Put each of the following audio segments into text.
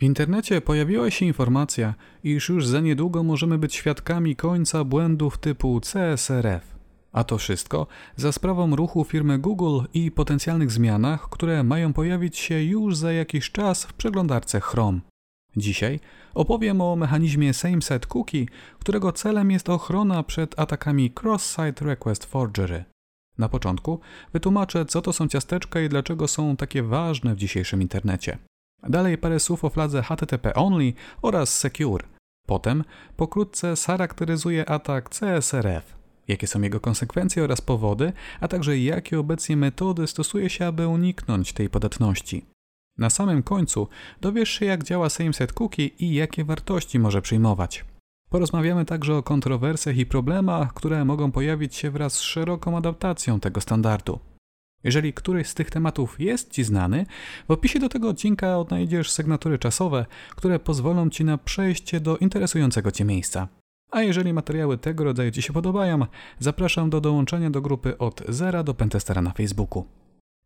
W internecie pojawiła się informacja, iż już za niedługo możemy być świadkami końca błędów typu CSRF. A to wszystko za sprawą ruchu firmy Google i potencjalnych zmianach, które mają pojawić się już za jakiś czas w przeglądarce Chrome. Dzisiaj opowiem o mechanizmie Same-Set Cookie, którego celem jest ochrona przed atakami Cross-Site Request Forgery. Na początku wytłumaczę, co to są ciasteczka i dlaczego są takie ważne w dzisiejszym internecie. Dalej parę słów o fladze HTTP Only oraz Secure. Potem pokrótce charakteryzuję atak CSRF, jakie są jego konsekwencje oraz powody, a także jakie obecnie metody stosuje się, aby uniknąć tej podatności. Na samym końcu dowiesz się, jak działa SameSet Cookie i jakie wartości może przyjmować. Porozmawiamy także o kontrowersjach i problemach, które mogą pojawić się wraz z szeroką adaptacją tego standardu. Jeżeli któryś z tych tematów jest Ci znany, w opisie do tego odcinka odnajdziesz sygnatury czasowe, które pozwolą Ci na przejście do interesującego Cię miejsca. A jeżeli materiały tego rodzaju Ci się podobają, zapraszam do dołączenia do grupy od zera do Pentestera na Facebooku.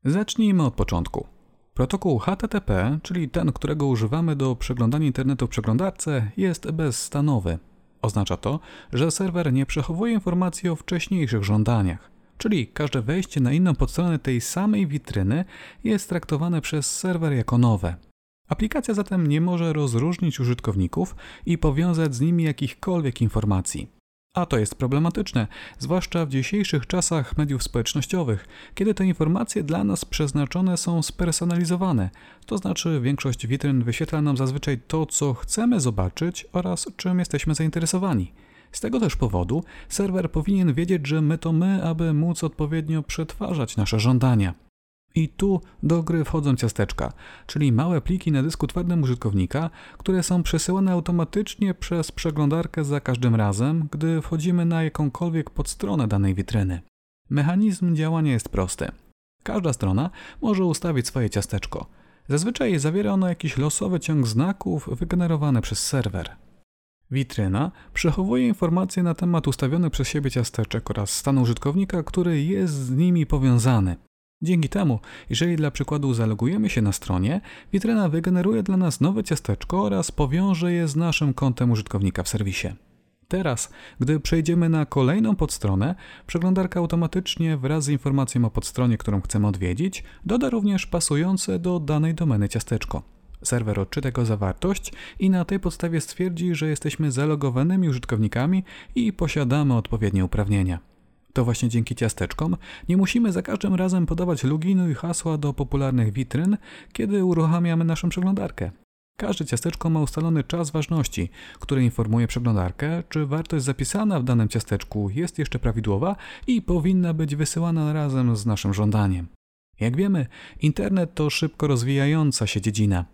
Zacznijmy od początku. Protokół HTTP, czyli ten, którego używamy do przeglądania internetu w przeglądarce, jest bezstanowy. Oznacza to, że serwer nie przechowuje informacji o wcześniejszych żądaniach, czyli każde wejście na inną podstronę tej samej witryny jest traktowane przez serwer jako nowe. Aplikacja zatem nie może rozróżnić użytkowników i powiązać z nimi jakichkolwiek informacji. A to jest problematyczne, zwłaszcza w dzisiejszych czasach mediów społecznościowych, kiedy te informacje dla nas przeznaczone są spersonalizowane, to znaczy większość witryn wyświetla nam zazwyczaj to, co chcemy zobaczyć oraz czym jesteśmy zainteresowani. Z tego też powodu serwer powinien wiedzieć, że my to my, aby móc odpowiednio przetwarzać nasze żądania. I tu do gry wchodzą ciasteczka, czyli małe pliki na dysku twardym użytkownika, które są przesyłane automatycznie przez przeglądarkę za każdym razem, gdy wchodzimy na jakąkolwiek podstronę danej witryny. Mechanizm działania jest prosty. Każda strona może ustawić swoje ciasteczko. Zazwyczaj zawiera ono jakiś losowy ciąg znaków wygenerowany przez serwer. Witryna przechowuje informacje na temat ustawionych przez siebie ciasteczek oraz stanu użytkownika, który jest z nimi powiązany. Dzięki temu, jeżeli dla przykładu zalogujemy się na stronie, witryna wygeneruje dla nas nowe ciasteczko oraz powiąże je z naszym kontem użytkownika w serwisie. Teraz, gdy przejdziemy na kolejną podstronę, przeglądarka automatycznie wraz z informacją o podstronie, którą chcemy odwiedzić, doda również pasujące do danej domeny ciasteczko. Serwer odczyta jego zawartość i na tej podstawie stwierdzi, że jesteśmy zalogowanymi użytkownikami i posiadamy odpowiednie uprawnienia. To właśnie dzięki ciasteczkom nie musimy za każdym razem podawać loginu i hasła do popularnych witryn, kiedy uruchamiamy naszą przeglądarkę. Każde ciasteczko ma ustalony czas ważności, który informuje przeglądarkę, czy wartość zapisana w danym ciasteczku jest jeszcze prawidłowa i powinna być wysyłana razem z naszym żądaniem. Jak wiemy, internet to szybko rozwijająca się dziedzina.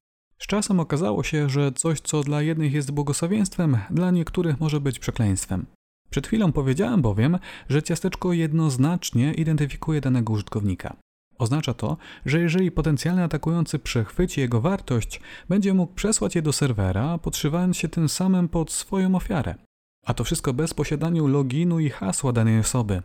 Z czasem okazało się, że coś, co dla jednych jest błogosławieństwem, dla niektórych może być przekleństwem. Przed chwilą powiedziałem bowiem, że ciasteczko jednoznacznie identyfikuje danego użytkownika. Oznacza to, że jeżeli potencjalny atakujący przechwyci jego wartość, będzie mógł przesłać je do serwera, podszywając się tym samym pod swoją ofiarę. A to wszystko bez posiadania loginu i hasła danej osoby.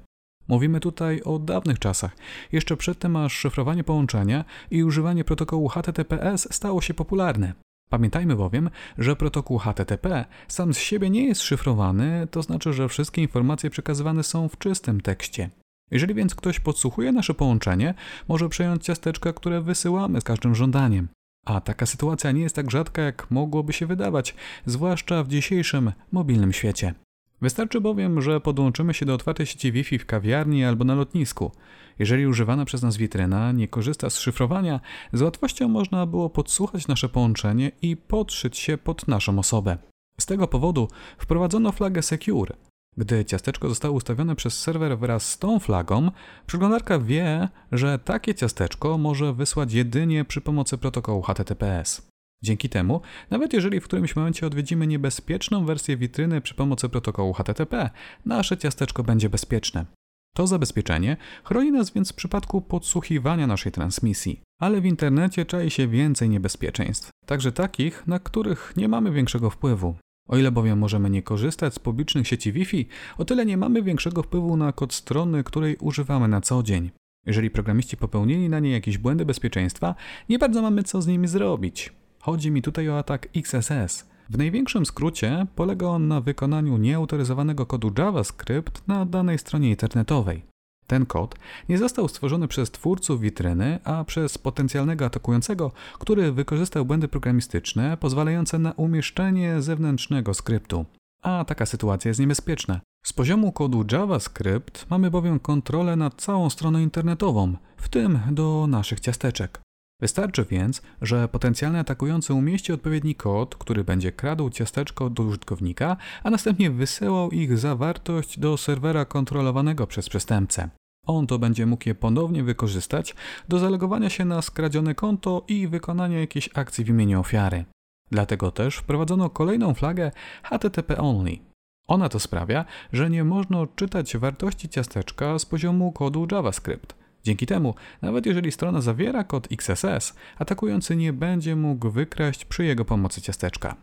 Mówimy tutaj o dawnych czasach, jeszcze przedtem aż szyfrowanie połączenia i używanie protokołu HTTPS stało się popularne. Pamiętajmy bowiem, że protokół HTTP sam z siebie nie jest szyfrowany, to znaczy, że wszystkie informacje przekazywane są w czystym tekście. Jeżeli więc ktoś podsłuchuje nasze połączenie, może przejąć ciasteczka, które wysyłamy z każdym żądaniem. A taka sytuacja nie jest tak rzadka, jak mogłoby się wydawać, zwłaszcza w dzisiejszym mobilnym świecie. Wystarczy bowiem, że podłączymy się do otwartej sieci Wi-Fi w kawiarni albo na lotnisku. Jeżeli używana przez nas witryna nie korzysta z szyfrowania, z łatwością można było podsłuchać nasze połączenie i podszyć się pod naszą osobę. Z tego powodu wprowadzono flagę Secure. Gdy ciasteczko zostało ustawione przez serwer wraz z tą flagą, przeglądarka wie, że takie ciasteczko może wysłać jedynie przy pomocy protokołu HTTPS. Dzięki temu, nawet jeżeli w którymś momencie odwiedzimy niebezpieczną wersję witryny przy pomocy protokołu HTTP, nasze ciasteczko będzie bezpieczne. To zabezpieczenie chroni nas więc w przypadku podsłuchiwania naszej transmisji. Ale w internecie czai się więcej niebezpieczeństw, także takich, na których nie mamy większego wpływu. O ile bowiem możemy nie korzystać z publicznych sieci Wi-Fi, o tyle nie mamy większego wpływu na kod strony, której używamy na co dzień. Jeżeli programiści popełnili na niej jakieś błędy bezpieczeństwa, nie bardzo mamy co z nimi zrobić. Chodzi mi tutaj o atak XSS. W największym skrócie polega on na wykonaniu nieautoryzowanego kodu JavaScript na danej stronie internetowej. Ten kod nie został stworzony przez twórców witryny, a przez potencjalnego atakującego, który wykorzystał błędy programistyczne pozwalające na umieszczenie zewnętrznego skryptu. A taka sytuacja jest niebezpieczna. Z poziomu kodu JavaScript mamy bowiem kontrolę nad całą stroną internetową, w tym do naszych ciasteczek. Wystarczy więc, że potencjalny atakujący umieści odpowiedni kod, który będzie kradł ciasteczko do użytkownika, a następnie wysyłał ich zawartość do serwera kontrolowanego przez przestępcę. On to będzie mógł je ponownie wykorzystać do zalogowania się na skradzione konto i wykonania jakiejś akcji w imieniu ofiary. Dlatego też wprowadzono kolejną flagę HTTP only. Ona to sprawia, że nie można odczytać wartości ciasteczka z poziomu kodu JavaScript. Dzięki temu, nawet jeżeli strona zawiera kod XSS, atakujący nie będzie mógł wykraść przy jego pomocy ciasteczka.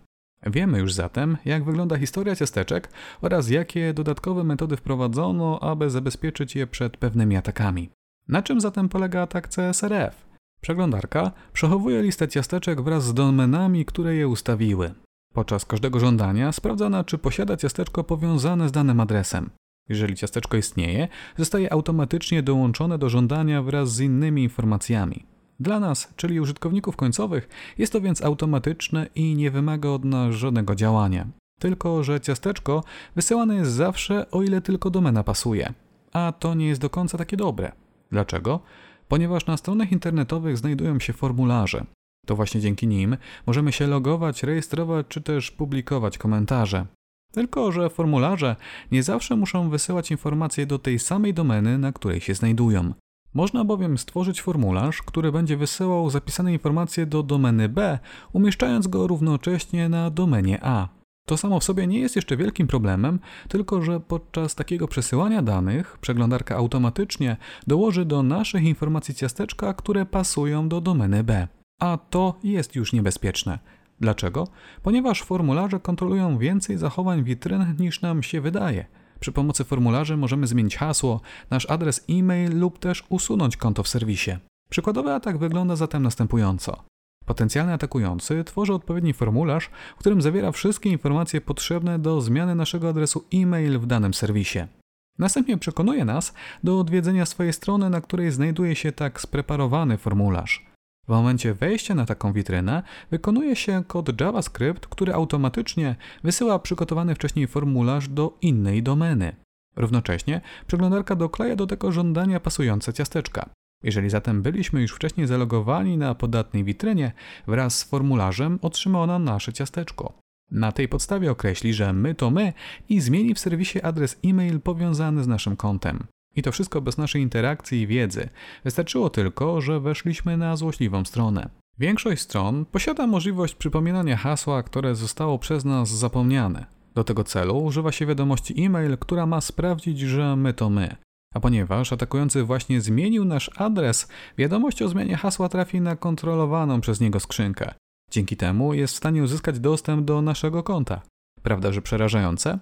Wiemy już zatem, jak wygląda historia ciasteczek oraz jakie dodatkowe metody wprowadzono, aby zabezpieczyć je przed pewnymi atakami. Na czym zatem polega atak CSRF? Przeglądarka przechowuje listę ciasteczek wraz z domenami, które je ustawiły. Podczas każdego żądania sprawdzana, czy posiada ciasteczko powiązane z danym adresem. Jeżeli ciasteczko istnieje, zostaje automatycznie dołączone do żądania wraz z innymi informacjami. Dla nas, czyli użytkowników końcowych, jest to więc automatyczne i nie wymaga od nas żadnego działania. Tylko, że ciasteczko wysyłane jest zawsze, o ile tylko domena pasuje. A to nie jest do końca takie dobre. Dlaczego? Ponieważ na stronach internetowych znajdują się formularze. To właśnie dzięki nim możemy się logować, rejestrować czy też publikować komentarze. Tylko, że formularze nie zawsze muszą wysyłać informacje do tej samej domeny, na której się znajdują. Można bowiem stworzyć formularz, który będzie wysyłał zapisane informacje do domeny B, umieszczając go równocześnie na domenie A. To samo w sobie nie jest jeszcze wielkim problemem, tylko że podczas takiego przesyłania danych przeglądarka automatycznie dołoży do naszych informacji ciasteczka, które pasują do domeny B. A to jest już niebezpieczne. Dlaczego? Ponieważ formularze kontrolują więcej zachowań witryn niż nam się wydaje. Przy pomocy formularzy możemy zmienić hasło, nasz adres e-mail lub też usunąć konto w serwisie. Przykładowy atak wygląda zatem następująco. Potencjalny atakujący tworzy odpowiedni formularz, w którym zawiera wszystkie informacje potrzebne do zmiany naszego adresu e-mail w danym serwisie. Następnie przekonuje nas do odwiedzenia swojej strony, na której znajduje się tak spreparowany formularz. W momencie wejścia na taką witrynę wykonuje się kod JavaScript, który automatycznie wysyła przygotowany wcześniej formularz do innej domeny. Równocześnie przeglądarka dokleja do tego żądania pasujące ciasteczka. Jeżeli zatem byliśmy już wcześniej zalogowani na podatnej witrynie, wraz z formularzem otrzyma ona nasze ciasteczko. Na tej podstawie określi, że my to my i zmieni w serwisie adres e-mail powiązany z naszym kontem. I to wszystko bez naszej interakcji i wiedzy. Wystarczyło tylko, że weszliśmy na złośliwą stronę. Większość stron posiada możliwość przypominania hasła, które zostało przez nas zapomniane. Do tego celu używa się wiadomości e-mail, która ma sprawdzić, że my to my. A ponieważ atakujący właśnie zmienił nasz adres, wiadomość o zmianie hasła trafi na kontrolowaną przez niego skrzynkę. Dzięki temu jest w stanie uzyskać dostęp do naszego konta. Prawda, że przerażające?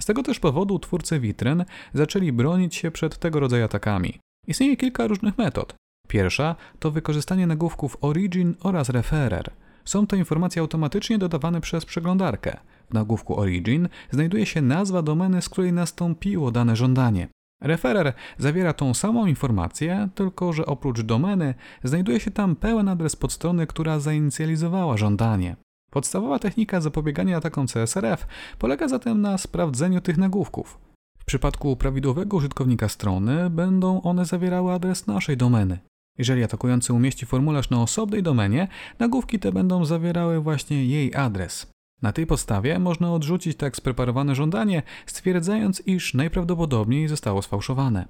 Z tego też powodu twórcy witryn zaczęli bronić się przed tego rodzaju atakami. Istnieje kilka różnych metod. Pierwsza to wykorzystanie nagłówków origin oraz referer. Są to informacje automatycznie dodawane przez przeglądarkę. W nagłówku origin znajduje się nazwa domeny, z której nastąpiło dane żądanie. Referer zawiera tą samą informację, tylko że oprócz domeny znajduje się tam pełen adres podstrony, która zainicjalizowała żądanie. Podstawowa technika zapobiegania atakom CSRF polega zatem na sprawdzeniu tych nagłówków. W przypadku prawidłowego użytkownika strony będą one zawierały adres naszej domeny. Jeżeli atakujący umieści formularz na osobnej domenie, nagłówki te będą zawierały właśnie jej adres. Na tej podstawie można odrzucić tak spreparowane żądanie, stwierdzając, iż najprawdopodobniej zostało sfałszowane.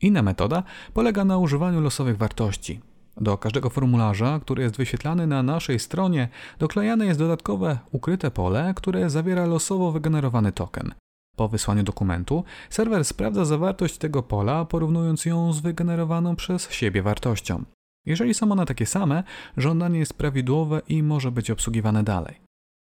Inna metoda polega na używaniu losowych wartości. Do każdego formularza, który jest wyświetlany na naszej stronie, doklejane jest dodatkowe ukryte pole, które zawiera losowo wygenerowany token. Po wysłaniu dokumentu, serwer sprawdza zawartość tego pola, porównując ją z wygenerowaną przez siebie wartością. Jeżeli są one takie same, żądanie jest prawidłowe i może być obsługiwane dalej.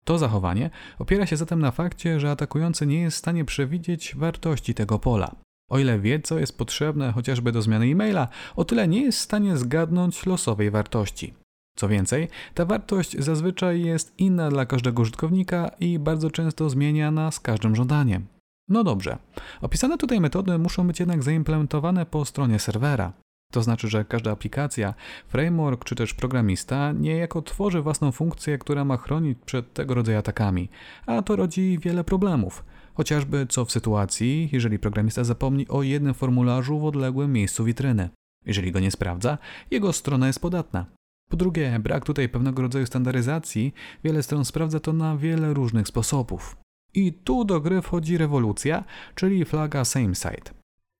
To zachowanie opiera się zatem na fakcie, że atakujący nie jest w stanie przewidzieć wartości tego pola. O ile wie, co jest potrzebne chociażby do zmiany e-maila, o tyle nie jest w stanie zgadnąć losowej wartości. Co więcej, ta wartość zazwyczaj jest inna dla każdego użytkownika i bardzo często zmieniana z każdym żądaniem. No dobrze, opisane tutaj metody muszą być jednak zaimplementowane po stronie serwera. To znaczy, że każda aplikacja, framework czy też programista niejako tworzy własną funkcję, która ma chronić przed tego rodzaju atakami, a to rodzi wiele problemów. Chociażby co w sytuacji, jeżeli programista zapomni o jednym formularzu w odległym miejscu witryny. Jeżeli go nie sprawdza, jego strona jest podatna. Po drugie, brak tutaj pewnego rodzaju standaryzacji, wiele stron sprawdza to na wiele różnych sposobów. I tu do gry wchodzi rewolucja, czyli flaga same site.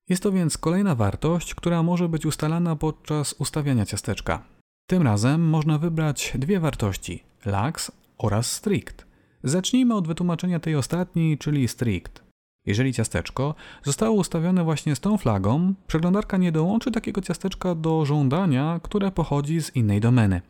Jest to więc kolejna wartość, która może być ustalana podczas ustawiania ciasteczka. Tym razem można wybrać dwie wartości: lax oraz strict. Zacznijmy od wytłumaczenia tej ostatniej, czyli strict. Jeżeli ciasteczko zostało ustawione właśnie z tą flagą, przeglądarka nie dołączy takiego ciasteczka do żądania, które pochodzi z innej domeny.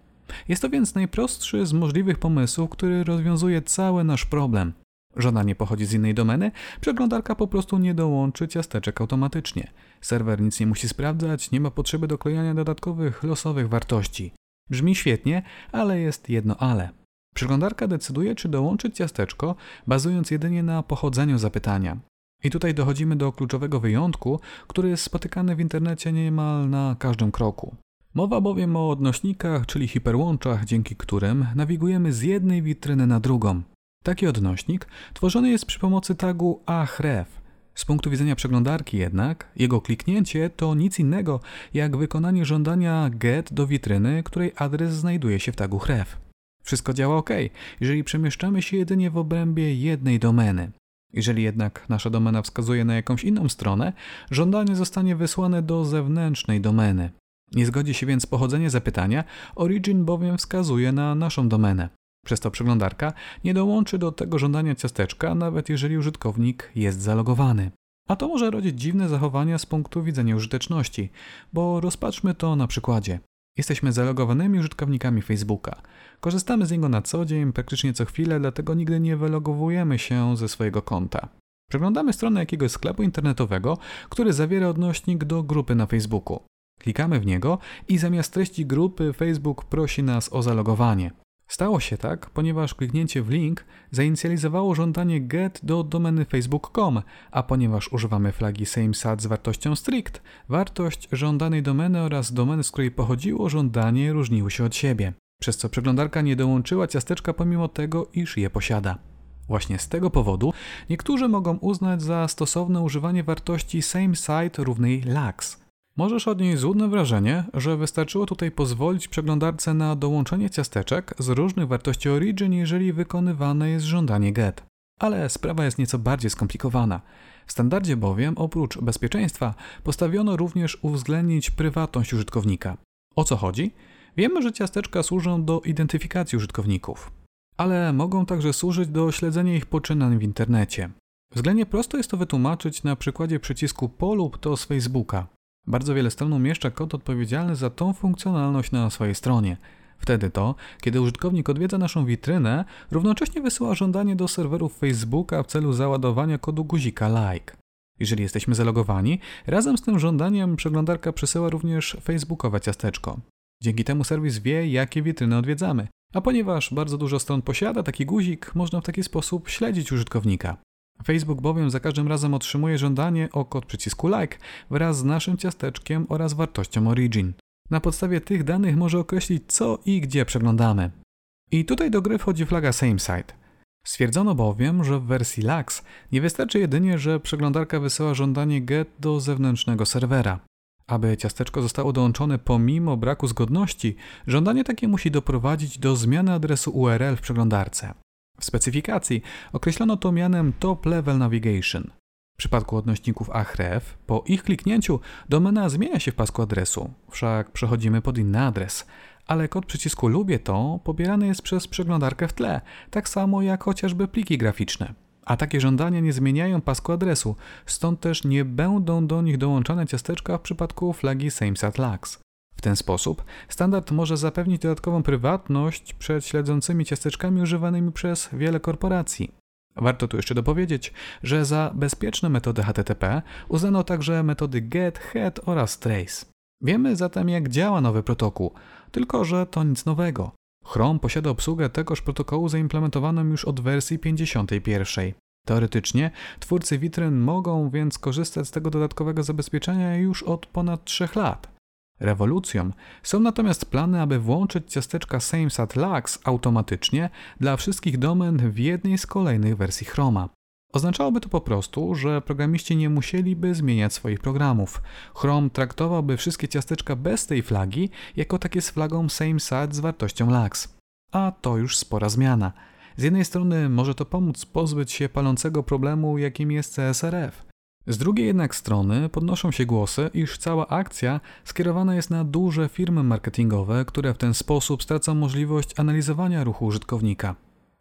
Jest to więc najprostszy z możliwych pomysłów, który rozwiązuje cały nasz problem. Żądanie pochodzi z innej domeny, przeglądarka po prostu nie dołączy ciasteczek automatycznie. Serwer nic nie musi sprawdzać, nie ma potrzeby doklejania dodatkowych losowych wartości. Brzmi świetnie, ale jest jedno ale. Przeglądarka decyduje, czy dołączyć ciasteczko, bazując jedynie na pochodzeniu zapytania. I tutaj dochodzimy do kluczowego wyjątku, który jest spotykany w internecie niemal na każdym kroku. Mowa bowiem o odnośnikach, czyli hiperłączach, dzięki którym nawigujemy z jednej witryny na drugą. Taki odnośnik tworzony jest przy pomocy tagu ahref. Z punktu widzenia przeglądarki jednak, jego kliknięcie to nic innego jak wykonanie żądania get do witryny, której adres znajduje się w tagu href. Wszystko działa ok, jeżeli przemieszczamy się jedynie w obrębie jednej domeny. Jeżeli jednak nasza domena wskazuje na jakąś inną stronę, żądanie zostanie wysłane do zewnętrznej domeny. Nie zgodzi się więc pochodzenie zapytania, origin bowiem wskazuje na naszą domenę. Przez to przeglądarka nie dołączy do tego żądania ciasteczka, nawet jeżeli użytkownik jest zalogowany. A to może rodzić dziwne zachowania z punktu widzenia użyteczności, bo rozpatrzmy to na przykładzie. Jesteśmy zalogowanymi użytkownikami Facebooka. Korzystamy z niego na co dzień, praktycznie co chwilę, dlatego nigdy nie wylogowujemy się ze swojego konta. Przeglądamy stronę jakiegoś sklepu internetowego, który zawiera odnośnik do grupy na Facebooku. Klikamy w niego i zamiast treści grupy Facebook prosi nas o zalogowanie. Stało się tak, ponieważ kliknięcie w link zainicjalizowało żądanie get do domeny facebook.com, a ponieważ używamy flagi SameSat z wartością strict, wartość żądanej domeny oraz domeny, z której pochodziło żądanie różniły się od siebie, przez co przeglądarka nie dołączyła ciasteczka pomimo tego, iż je posiada. Właśnie z tego powodu niektórzy mogą uznać za stosowne używanie wartości SameSite równej lax, Możesz odnieść złudne wrażenie, że wystarczyło tutaj pozwolić przeglądarce na dołączenie ciasteczek z różnych wartości origin, jeżeli wykonywane jest żądanie get. Ale sprawa jest nieco bardziej skomplikowana. W standardzie bowiem, oprócz bezpieczeństwa, postawiono również uwzględnić prywatność użytkownika. O co chodzi? Wiemy, że ciasteczka służą do identyfikacji użytkowników, ale mogą także służyć do śledzenia ich poczynań w internecie. Względnie prosto jest to wytłumaczyć na przykładzie przycisku polub to z Facebooka. Bardzo wiele stron umieszcza kod odpowiedzialny za tą funkcjonalność na swojej stronie. Wtedy to, kiedy użytkownik odwiedza naszą witrynę, równocześnie wysyła żądanie do serwerów Facebooka w celu załadowania kodu guzika like. Jeżeli jesteśmy zalogowani, razem z tym żądaniem przeglądarka przesyła również facebookowe ciasteczko. Dzięki temu serwis wie, jakie witryny odwiedzamy. A ponieważ bardzo dużo stron posiada taki guzik, można w taki sposób śledzić użytkownika. Facebook bowiem za każdym razem otrzymuje żądanie o kod przycisku like wraz z naszym ciasteczkiem oraz wartością origin. Na podstawie tych danych może określić co i gdzie przeglądamy. I tutaj do gry wchodzi flaga SameSite. Stwierdzono bowiem, że w wersji LAX nie wystarczy jedynie, że przeglądarka wysyła żądanie GET do zewnętrznego serwera. Aby ciasteczko zostało dołączone pomimo braku zgodności, żądanie takie musi doprowadzić do zmiany adresu URL w przeglądarce. W specyfikacji określono to mianem Top Level Navigation. W przypadku odnośników ahref, po ich kliknięciu domena zmienia się w pasku adresu, wszak przechodzimy pod inny adres, ale kod przycisku Lubię to pobierany jest przez przeglądarkę w tle, tak samo jak chociażby pliki graficzne. A takie żądania nie zmieniają pasku adresu, stąd też nie będą do nich dołączane ciasteczka w przypadku flagi SameSat Lux. W ten sposób standard może zapewnić dodatkową prywatność przed śledzącymi ciasteczkami używanymi przez wiele korporacji. Warto tu jeszcze dopowiedzieć, że za bezpieczne metody HTTP uznano także metody GET, HEAD oraz TRACE. Wiemy zatem jak działa nowy protokół. tylko że to nic nowego. Chrome posiada obsługę tegoż protokołu zaimplementowaną już od wersji 51. Teoretycznie twórcy witryn mogą więc korzystać z tego dodatkowego zabezpieczenia już od ponad 3 lat. Rewolucją są natomiast plany, aby włączyć ciasteczka SameSat Lux automatycznie dla wszystkich domen w jednej z kolejnych wersji Chroma. Oznaczałoby to po prostu, że programiści nie musieliby zmieniać swoich programów. Chrome traktowałby wszystkie ciasteczka bez tej flagi jako takie z flagą SameSat z wartością Lux. A to już spora zmiana. Z jednej strony może to pomóc pozbyć się palącego problemu, jakim jest CSRF. Z drugiej jednak strony podnoszą się głosy, iż cała akcja skierowana jest na duże firmy marketingowe, które w ten sposób stracą możliwość analizowania ruchu użytkownika.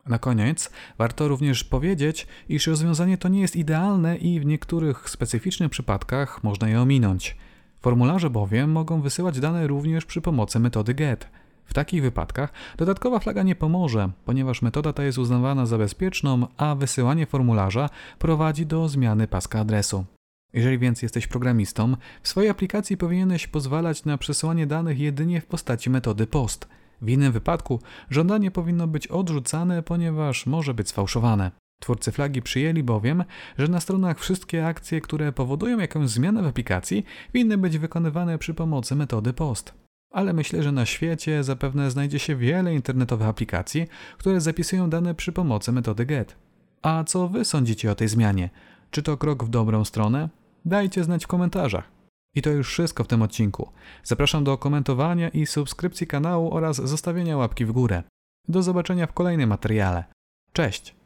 Na koniec warto również powiedzieć, iż rozwiązanie to nie jest idealne i w niektórych specyficznych przypadkach można je ominąć. Formularze bowiem mogą wysyłać dane również przy pomocy metody GET. W takich wypadkach dodatkowa flaga nie pomoże, ponieważ metoda ta jest uznawana za bezpieczną, a wysyłanie formularza prowadzi do zmiany paska adresu. Jeżeli więc jesteś programistą, w swojej aplikacji powinieneś pozwalać na przesyłanie danych jedynie w postaci metody POST. W innym wypadku żądanie powinno być odrzucane, ponieważ może być sfałszowane. Twórcy flagi przyjęli bowiem, że na stronach wszystkie akcje, które powodują jakąś zmianę w aplikacji, winny być wykonywane przy pomocy metody POST. Ale myślę, że na świecie zapewne znajdzie się wiele internetowych aplikacji, które zapisują dane przy pomocy metody GET. A co wy sądzicie o tej zmianie? Czy to krok w dobrą stronę? Dajcie znać w komentarzach. I to już wszystko w tym odcinku. Zapraszam do komentowania i subskrypcji kanału oraz zostawienia łapki w górę. Do zobaczenia w kolejnym materiale. Cześć!